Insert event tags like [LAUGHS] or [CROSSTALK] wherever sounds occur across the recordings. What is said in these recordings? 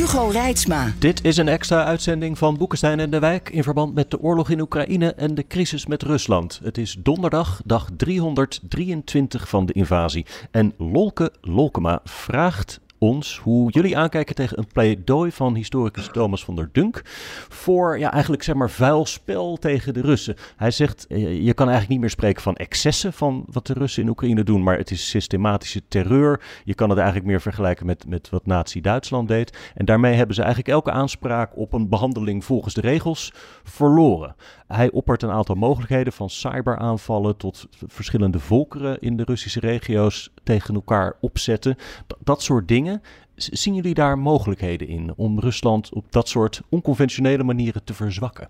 Hugo Reitsma. Dit is een extra uitzending van Boekenstein en de Wijk in verband met de oorlog in Oekraïne en de crisis met Rusland. Het is donderdag, dag 323 van de invasie. En Lolke Lolkema vraagt ons hoe jullie aankijken tegen een pleidooi van historicus Thomas van der Dunk voor ja, eigenlijk zeg maar vuil spel tegen de Russen. Hij zegt, eh, je kan eigenlijk niet meer spreken van excessen van wat de Russen in Oekraïne doen, maar het is systematische terreur. Je kan het eigenlijk meer vergelijken met, met wat Nazi-Duitsland deed. En daarmee hebben ze eigenlijk elke aanspraak op een behandeling volgens de regels verloren. Hij oppert een aantal mogelijkheden van cyberaanvallen tot verschillende volkeren in de Russische regio's tegen elkaar opzetten. D- dat soort dingen. Z- Zien jullie daar mogelijkheden in om Rusland op dat soort onconventionele manieren te verzwakken?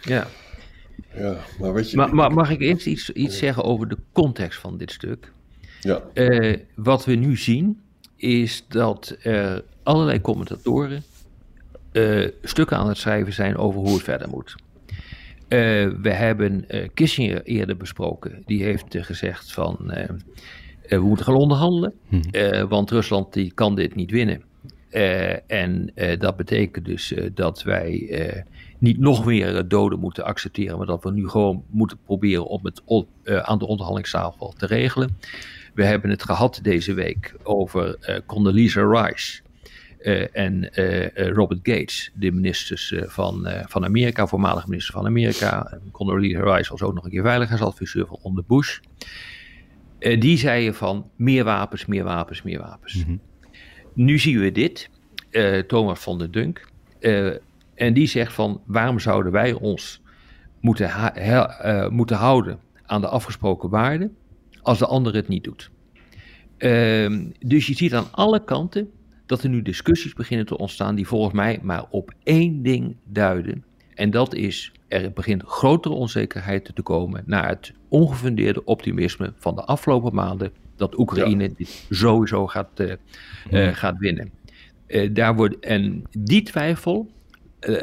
Ja. Ja, maar weet je... Mag ik eerst iets, iets zeggen over de context van dit stuk? Ja, Eh, wat we nu zien is dat er allerlei commentatoren eh, stukken aan het schrijven zijn over hoe het verder moet. Eh, we hebben eh, Kissinger eerder besproken. Die heeft eh, gezegd van we moeten gaan onderhandelen, eh, want Rusland die kan dit niet winnen. En dat betekent dus dat wij niet nog meer doden moeten accepteren, maar dat we nu gewoon moeten proberen om het aan de onderhandelingstafel te regelen. We hebben het gehad deze week over Condoleezza Rice en eh, eh, Robert Gates, de ministers eh, van, eh, van Amerika, voormalig minister van Amerika. En Condoleezza Rice was ook nog een keer veiligheidsadviseur van onder Bush. Eh, die zeiden van meer wapens, meer wapens, meer wapens. Nu zien we dit, eh, Thomas van der Dunk. eh, en die zegt van waarom zouden wij ons moeten, eh, moeten houden aan de afgesproken waarden als de ander het niet doet. Ehm, dus je ziet aan alle kanten dat er nu discussies beginnen te ontstaan die volgens mij maar op één ding duiden. En dat is, er begint grotere onzekerheid te komen naar het ongefundeerde optimisme van de afgelopen maanden dat Oekraïne dit sowieso gaat, eh, eh, gaat winnen. Eh, daar wordt, en die twijfel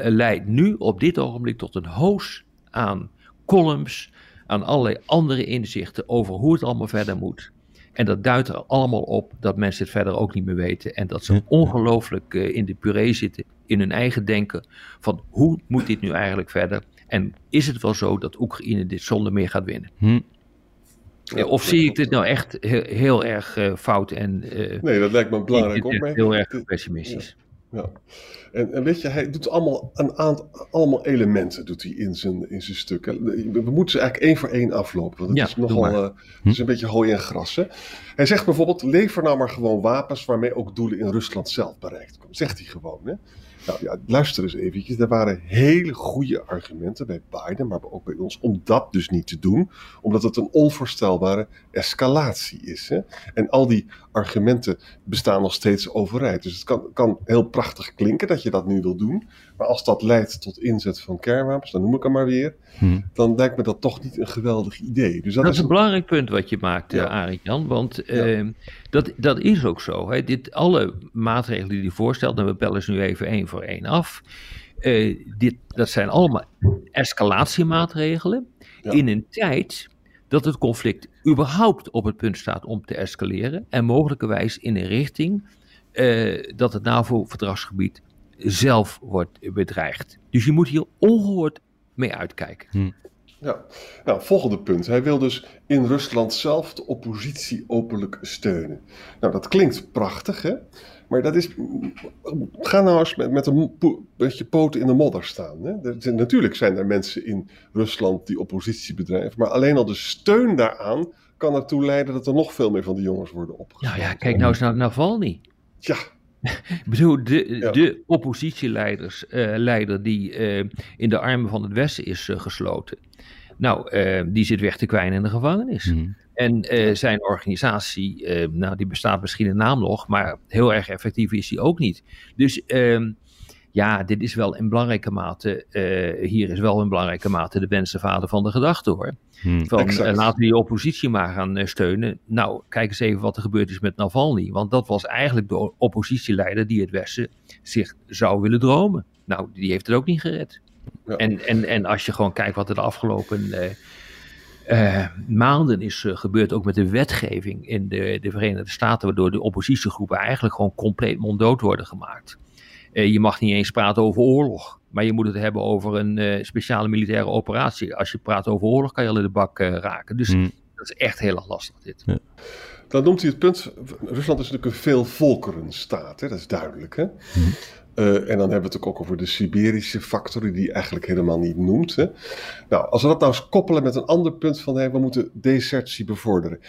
leidt nu op dit ogenblik tot een hoos aan columns, aan allerlei andere inzichten over hoe het allemaal verder moet. En dat duidt er allemaal op dat mensen het verder ook niet meer weten. En dat ze ongelooflijk eh, in de puree zitten, in hun eigen denken. Van hoe moet dit nu eigenlijk verder? En is het wel zo dat Oekraïne dit zonder meer gaat winnen? Hm. Ja, of zie ik dit nou echt heel, heel erg eh, fout en eh, nee, dat lijkt me een ik- opmerking. heel erg pessimistisch? Ja. En, en weet je, hij doet allemaal een aantal allemaal elementen doet hij in zijn, in zijn stukken. We moeten ze eigenlijk één voor één aflopen. Want het Ja, is nogal eh, het is een beetje hooi en gras. Hè? Hij zegt bijvoorbeeld: lever nou maar gewoon wapens waarmee ook doelen in Rusland zelf bereikt komen. Zegt hij gewoon. Hè? Nou ja, luister eens eventjes. Er waren hele goede argumenten bij Biden, maar ook bij ons, om dat dus niet te doen. Omdat het een onvoorstelbare escalatie is. Hè? En al die argumenten bestaan nog steeds overeind. Dus het kan, kan heel prachtig klinken dat je dat nu wil doen. Maar als dat leidt tot inzet van kernwapens, dan noem ik hem maar weer. Hm. Dan lijkt me dat toch niet een geweldig idee. Dus dat, Dat is een belangrijk punt wat je maakt, Ja. eh Jan. Want eh, dat, dat is ook zo. Hè. Dit, alle maatregelen die hij voorstelt, en we bellen ze nu even één voor één af. eh, dit, dat zijn allemaal escalatiemaatregelen. Ja. In een tijd dat het conflict überhaupt op het punt staat om te escaleren. En mogelijkerwijs in een richting eh, dat het NAVO-verdragsgebied zelf wordt bedreigd. Dus je moet hier ongehoord mee uitkijken. Ja, nou, volgende punt. Hij wil dus in Rusland zelf de oppositie openlijk steunen. Nou, dat klinkt prachtig, hè? Maar dat is. Ga nou eens met, met een beetje poten in de modder staan. Hè? Er zijn- natuurlijk zijn er mensen in Rusland die oppositie bedrijven. Maar alleen al de steun daaraan kan ertoe leiden dat er nog veel meer van die jongens worden opgesloten. Nou ja, kijk nou eens naar Navalny. Ja, [LAUGHS] Ik bedoel, de, Ja. de oppositieleiders, eh, leider die eh, in de armen van het Westen is eh, gesloten. Nou, eh, die zit weg te kwijnen in de gevangenis. Mhm. En eh, zijn organisatie, eh, nou, die bestaat misschien in naam nog, maar heel erg effectief is die ook niet. Dus ehm, ja, dit is wel in belangrijke mate, hier is wel in belangrijke mate de wensenvader van de gedachte hoor. Mhm. Van laten we die oppositie maar gaan steunen. Nou, kijk eens even wat er gebeurd is met Navalny. Want dat was eigenlijk de oppositieleider die het Westen zich zou willen dromen. Nou, die heeft het ook niet gered. Ja. En, en, en als je gewoon kijkt wat er de afgelopen eh, eh, maanden is eh, gebeurd, ook met de wetgeving in de, de Verenigde Staten, waardoor de oppositiegroepen eigenlijk gewoon compleet monddood worden gemaakt. Eh, je mag niet eens praten over oorlog, maar je moet het hebben over een eh, speciale militaire operatie. Als je praat over oorlog, kan je al in de bak eh, raken. Dus Mhm. dat is echt heel erg lastig dit. Dan noemt hij het punt, Rusland is natuurlijk een veelvolkerenstaat, hè? dat is duidelijk. Hè? Eh, en dan hebben we het ook over de Siberische factor, die hij eigenlijk helemaal niet noemt. Hè? Nou, als we dat nou eens koppelen met een ander punt van, hey, we moeten desertie bevorderen.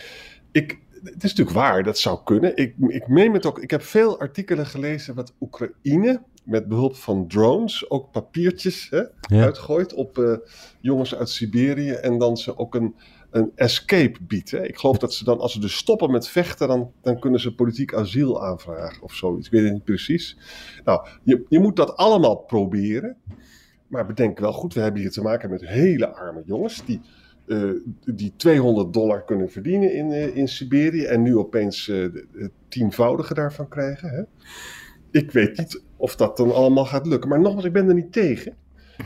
Ik, het is natuurlijk waar, dat zou kunnen. Ik, ik meen het ook, ik heb veel artikelen gelezen wat Oekraïne met behulp van drones ook papiertjes hè, Ja. uitgooit op eh, jongens uit Siberië en dan ze ook een, een escape biedt. Hè. Ik geloof dat ze dan, als ze dus stoppen met vechten, dan, dan kunnen ze politiek asiel aanvragen of zoiets. Ik weet het niet precies. Nou, je, je moet dat allemaal proberen. Maar bedenk wel goed, we hebben hier te maken met hele arme jongens die, eh, die 200 dollar kunnen verdienen in, eh, in Siberië en nu opeens eh, de- het tienvoudige daarvan krijgen. Hè? Ik weet niet of dat dan allemaal gaat lukken. Maar nogmaals, ik ben er niet tegen.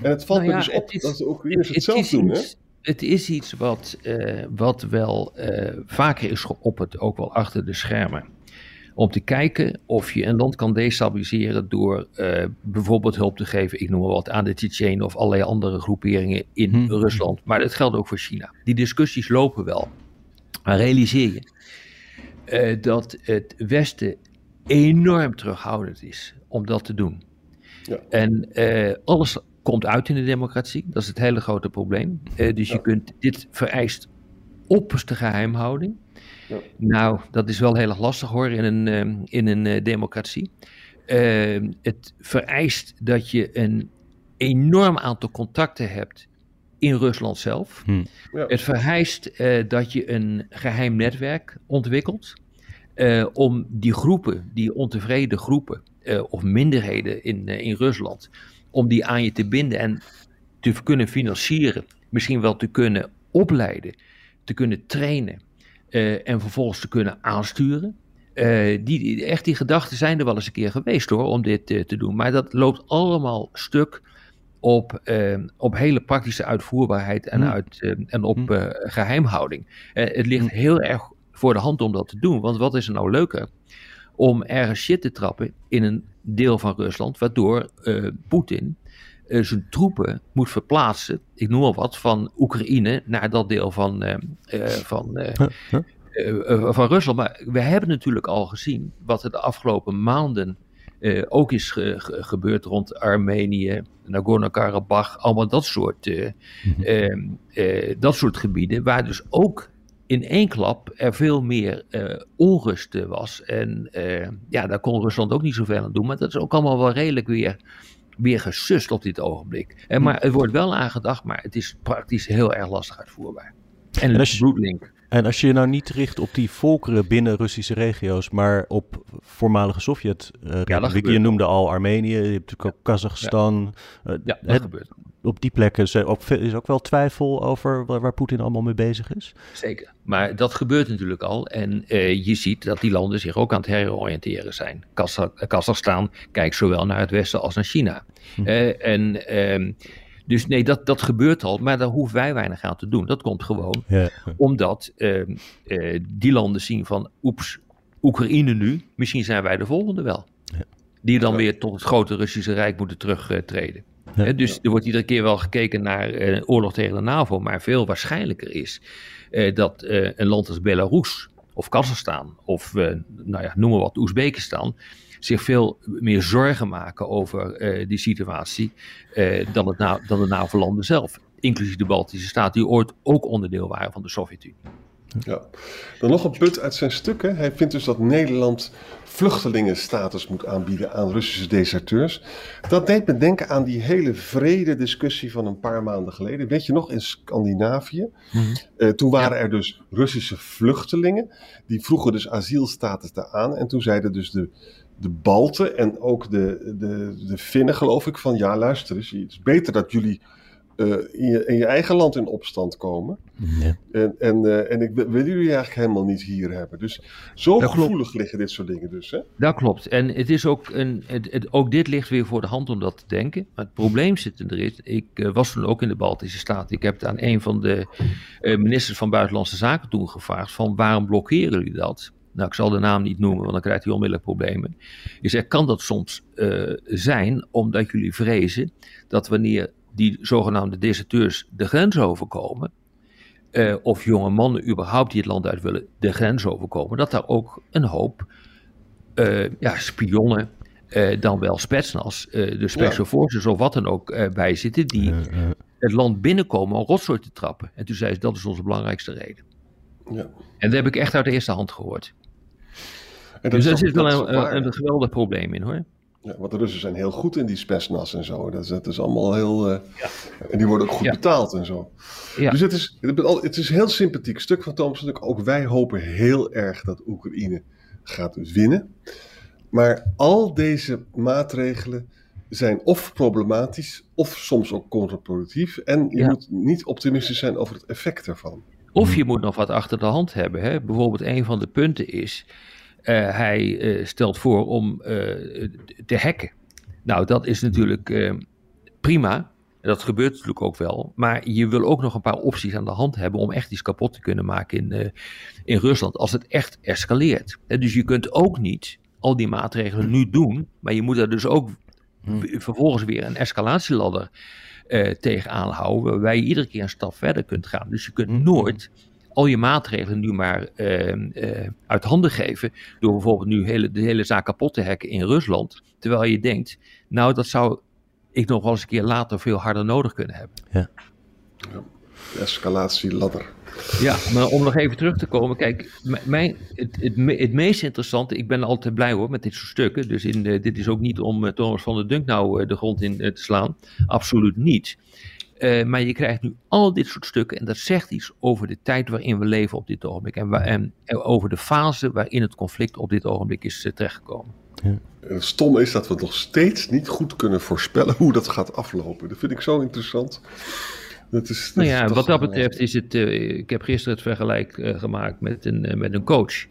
En het valt Nou ja, me dus op is- dat de Oekraïners het, Het zelf doen. Hè? iets- Het is iets wat, eh, wat wel eh, vaker is geopperd, ook wel achter de schermen. Om te kijken of je een land kan destabiliseren door eh, bijvoorbeeld hulp te geven, ik noem maar wat, aan de Tsjetsjenen of allerlei andere groeperingen in Hmm. Rusland. Maar dat geldt ook voor China. Die discussies lopen wel. Maar realiseer je eh, dat het Westen enorm terughoudend is om dat te doen. Ja. En eh, alles komt uit in de democratie. Dat is het hele grote probleem. Eh, dus je kunt dit vereist opperste geheimhouding. Ja. Nou, dat is wel heel erg lastig hoor in een, eh, in een eh, democratie. Eh, het vereist dat je een enorm aantal contacten hebt in Rusland zelf. Ja. Het vereist eh, dat je een geheim netwerk ontwikkelt. eh, om die groepen, die ontevreden groepen eh, of minderheden in, in Rusland, om die aan je te binden en te kunnen financieren, misschien wel te kunnen opleiden, te kunnen trainen eh, en vervolgens te kunnen aansturen. Eh, die, echt die gedachten zijn er wel eens een keer geweest hoor, om dit eh, te doen. Maar dat loopt allemaal stuk op, op hele praktische uitvoerbaarheid en, Hmm. uit, en op eh, geheimhouding. Eh, het ligt heel erg voor de hand om dat te doen. Want wat is er nou leuker? Om ergens shit te trappen in een deel van Rusland, waardoor eh, Poetin eh, zijn troepen moet verplaatsen, ik noem al wat, van Oekraïne naar dat deel van, eh, van, van Rusland. Maar we hebben natuurlijk al gezien wat er de afgelopen maanden ook is ge- ge- gebeurd rond Armenië, Nagorno-Karabakh, allemaal dat soort, eh, eh, eh, dat soort gebieden, waar dus ook in één klap er veel meer eh, onrust eh, was. En eh, ja, daar kon Rusland ook niet zoveel aan doen, maar dat is ook allemaal wel redelijk weer, weer gesust op dit ogenblik. En, maar het wordt wel aangedacht, maar het is praktisch heel erg lastig uitvoerbaar. En, En als je-. En als je je nou niet richt op die volkeren binnen Russische regio's, maar op voormalige Sovjet-republieken. gebeurt je noemde al Armenië, je hebt natuurlijk ook Kazachstan. Ja, dat gebeurt. Op die plekken zijn ook, is ook wel twijfel over waar, waar Poetin allemaal mee bezig is. Zeker. Maar dat gebeurt natuurlijk al. En eh, je ziet dat die landen zich ook aan het heroriënteren zijn. Kazach- Kazachstan kijkt zowel naar het westen als naar China. Eh, en, ehm, dus nee, dat, dat gebeurt al. Maar daar hoeven wij weinig aan te doen. Dat komt gewoon Ja. omdat ehm, eh, die landen zien van... oeps, Oekraïne nu, misschien zijn wij de volgende wel. Die dan Ja. weer tot het grote Russische Rijk moeten terugtreden. Dus er wordt iedere keer wel gekeken naar eh, oorlog tegen de NAVO, maar veel waarschijnlijker is eh, dat eh, een land als Belarus of Kazachstan of nou ja, noem maar wat, Oezbekistan zich veel meer zorgen maken over die situatie dan, het dan de NAVO-landen zelf. Inclusief de Baltische Staten, die ooit ook onderdeel waren van de Sovjet-Unie. Ja. Dan nog een punt uit zijn stukken. Hij vindt dus dat Nederland vluchtelingenstatus moet aanbieden aan Russische deserteurs. Dat deed me denken aan die hele vrede discussie van een paar maanden geleden. Weet je nog, in Scandinavië. Eh, toen waren er dus Russische vluchtelingen. Die vroegen dus asielstatus daar aan. En toen zeiden dus de, de Balten en ook de, de, de Finnen, geloof ik, van ja, luister eens. Het is beter dat jullie eh, in, je, in je eigen land in opstand komen. Ja. En, en, eh, en ik wil jullie eigenlijk helemaal niet hier hebben. Dus zo Dat klopt. gevoelig liggen dit soort dingen dus. Hè? Dat klopt. En het is ook, een, het, het- ook dit ligt weer voor de hand om dat te denken. Maar het probleem zit erin. Ik eh, was toen ook in de Baltische Staten. Ik heb het aan een van de ministers van Buitenlandse Zaken toen gevraagd: van waarom blokkeren jullie dat? Nou, ik zal de naam niet noemen, want dan krijgt hij onmiddellijk problemen. Je zegt, kan dat soms zijn omdat jullie vrezen dat wanneer die zogenaamde deserteurs de grens overkomen, eh, of jonge mannen überhaupt die het land uit willen de grens overkomen, dat daar ook een hoop eh, ja, spionnen, eh, dan wel spetsnaz, eh, de special forces of wat dan ook bij zitten, die het land binnenkomen om rotzooi te trappen. En toen zei ze, dat is onze belangrijkste reden. Ja. En dat heb ik echt uit de eerste hand gehoord. En dus daar zit wel een, een geweldig probleem in hoor. Ja, want de Russen zijn heel goed in die spesnas en zo. Dat is, dat is allemaal heel. eh, En die worden ook goed Ja. betaald en zo. Ja. Dus het is, het is al- het is een heel sympathiek stuk van. Natuurlijk. Ook wij hopen heel erg dat Oekraïne gaat winnen. Maar al deze maatregelen zijn of problematisch, of soms ook contraproductief. En je Ja. moet niet optimistisch zijn over het effect daarvan. Of je moet nog wat achter de hand hebben. Hè? Bijvoorbeeld een van de punten is, hij eh, stelt voor om eh, te hacken. Nou, dat is natuurlijk eh, prima. Dat gebeurt natuurlijk ook wel. Maar je wil ook nog een paar opties aan de hand hebben om echt iets kapot te kunnen maken in, eh, in Rusland. Als het echt escaleert. Dus je kunt ook niet al die maatregelen nu doen. Maar je moet er dus ook w- vervolgens weer een escalatieladder eh tegenaan houden. Waarbij je iedere keer een stap verder kunt gaan. Dus je kunt nooit al je maatregelen nu maar eh, eh, uit handen geven. Door bijvoorbeeld nu hele, de hele zaak kapot te hacken in Rusland. Terwijl je denkt, nou dat zou ik nog wel eens een keer later veel harder nodig kunnen hebben. De escalatieladder. Ja, maar om nog even terug te komen. Kijk, mijn, het, het, me- het meest interessante, ik ben altijd blij hoor met dit soort stukken. Dus in, eh, dit is ook niet om eh, Thomas van der Dunk nou eh, de grond in te slaan. Absoluut niet. Eh, maar je krijgt nu al dit soort stukken en dat zegt iets over de tijd waarin we leven op dit ogenblik. En, wa- en, en over de fase waarin het conflict op dit ogenblik is eh, terechtgekomen. En het stomme is dat we nog steeds niet goed kunnen voorspellen hoe dat gaat aflopen. Dat vind ik zo interessant. Dat is, dat Nou ja, wat dat betreft is het. eh, ik heb gisteren het vergelijk eh, gemaakt met een, met een coach.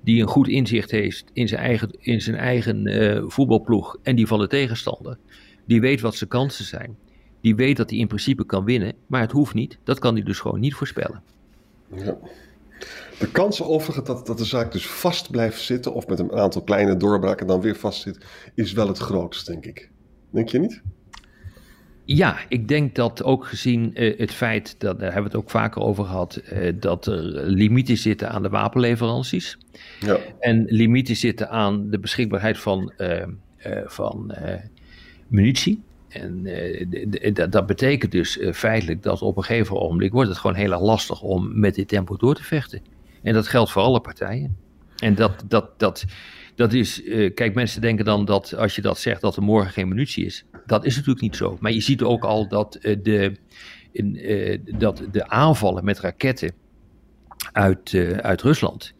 Die een goed inzicht heeft in zijn eigen, in zijn eigen eh, voetbalploeg en die van de tegenstander. Die weet wat zijn kansen zijn. Die weet dat hij in principe kan winnen, maar het hoeft niet. Dat kan hij dus gewoon niet voorspellen. Ja. De kans overigens dat, dat de zaak dus vast blijft zitten, of met een aantal kleine doorbraken dan weer vast zit, is wel het grootst, denk ik. Denk je niet? Ja, ik denk dat ook gezien eh, het feit, dat, daar hebben we het ook vaker over gehad, eh, dat er limieten zitten aan de wapenleveranties. Ja. En limieten zitten aan de beschikbaarheid van, eh, van munitie. En eh, dat- betekent dus eh, feitelijk dat op een gegeven ogenblik wordt het gewoon heel erg lastig om met dit tempo door te vechten. En dat geldt voor alle partijen. En dat, dat, dat, dat is, eh, kijk, mensen denken dan dat als je dat zegt dat er morgen geen munitie is. Dat is natuurlijk niet zo. Maar je ziet ook al dat, de, in, dat de aanvallen met raketten uit, uit Rusland.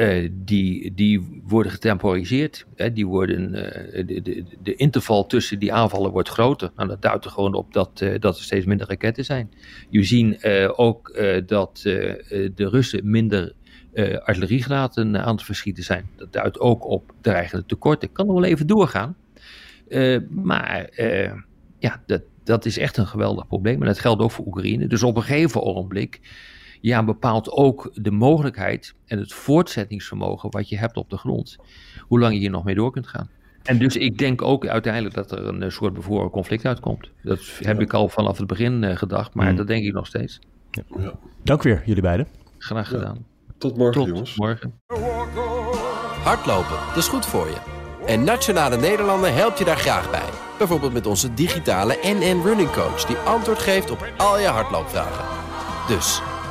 Eh, die, die worden getemporiseerd. Hè, die worden, eh, de, de, de interval tussen die aanvallen wordt groter. Nou, dat duidt er gewoon op dat, eh, dat er steeds minder raketten zijn. Je ziet ook dat de Russen minder artilleriegranaten aan het verschieten zijn. Dat duidt ook op dreigende tekorten. Ik kan nog wel even doorgaan. Maar ja, dat, dat is echt een geweldig probleem. En dat geldt ook voor Oekraïne. Dus op een gegeven ogenblik ja, bepaalt ook de mogelijkheid en het voortzettingsvermogen wat je hebt op de grond. Hoe lang je hier nog mee door kunt gaan. En dus ik denk ook uiteindelijk dat er een eh, soort bevroren conflict uitkomt. Dat heb ik al vanaf het begin eh, gedacht, maar Mm. dat denk ik nog steeds. ja. Dank weer, jullie beiden. Graag gedaan. Tot morgen, Tot jongens. morgen. Hardlopen, dat is goed voor je. En Nationale Nederlanden helpt je daar graag bij. Bijvoorbeeld met onze digitale NN Running Coach... die antwoord geeft op al je hardloopvragen. Dus,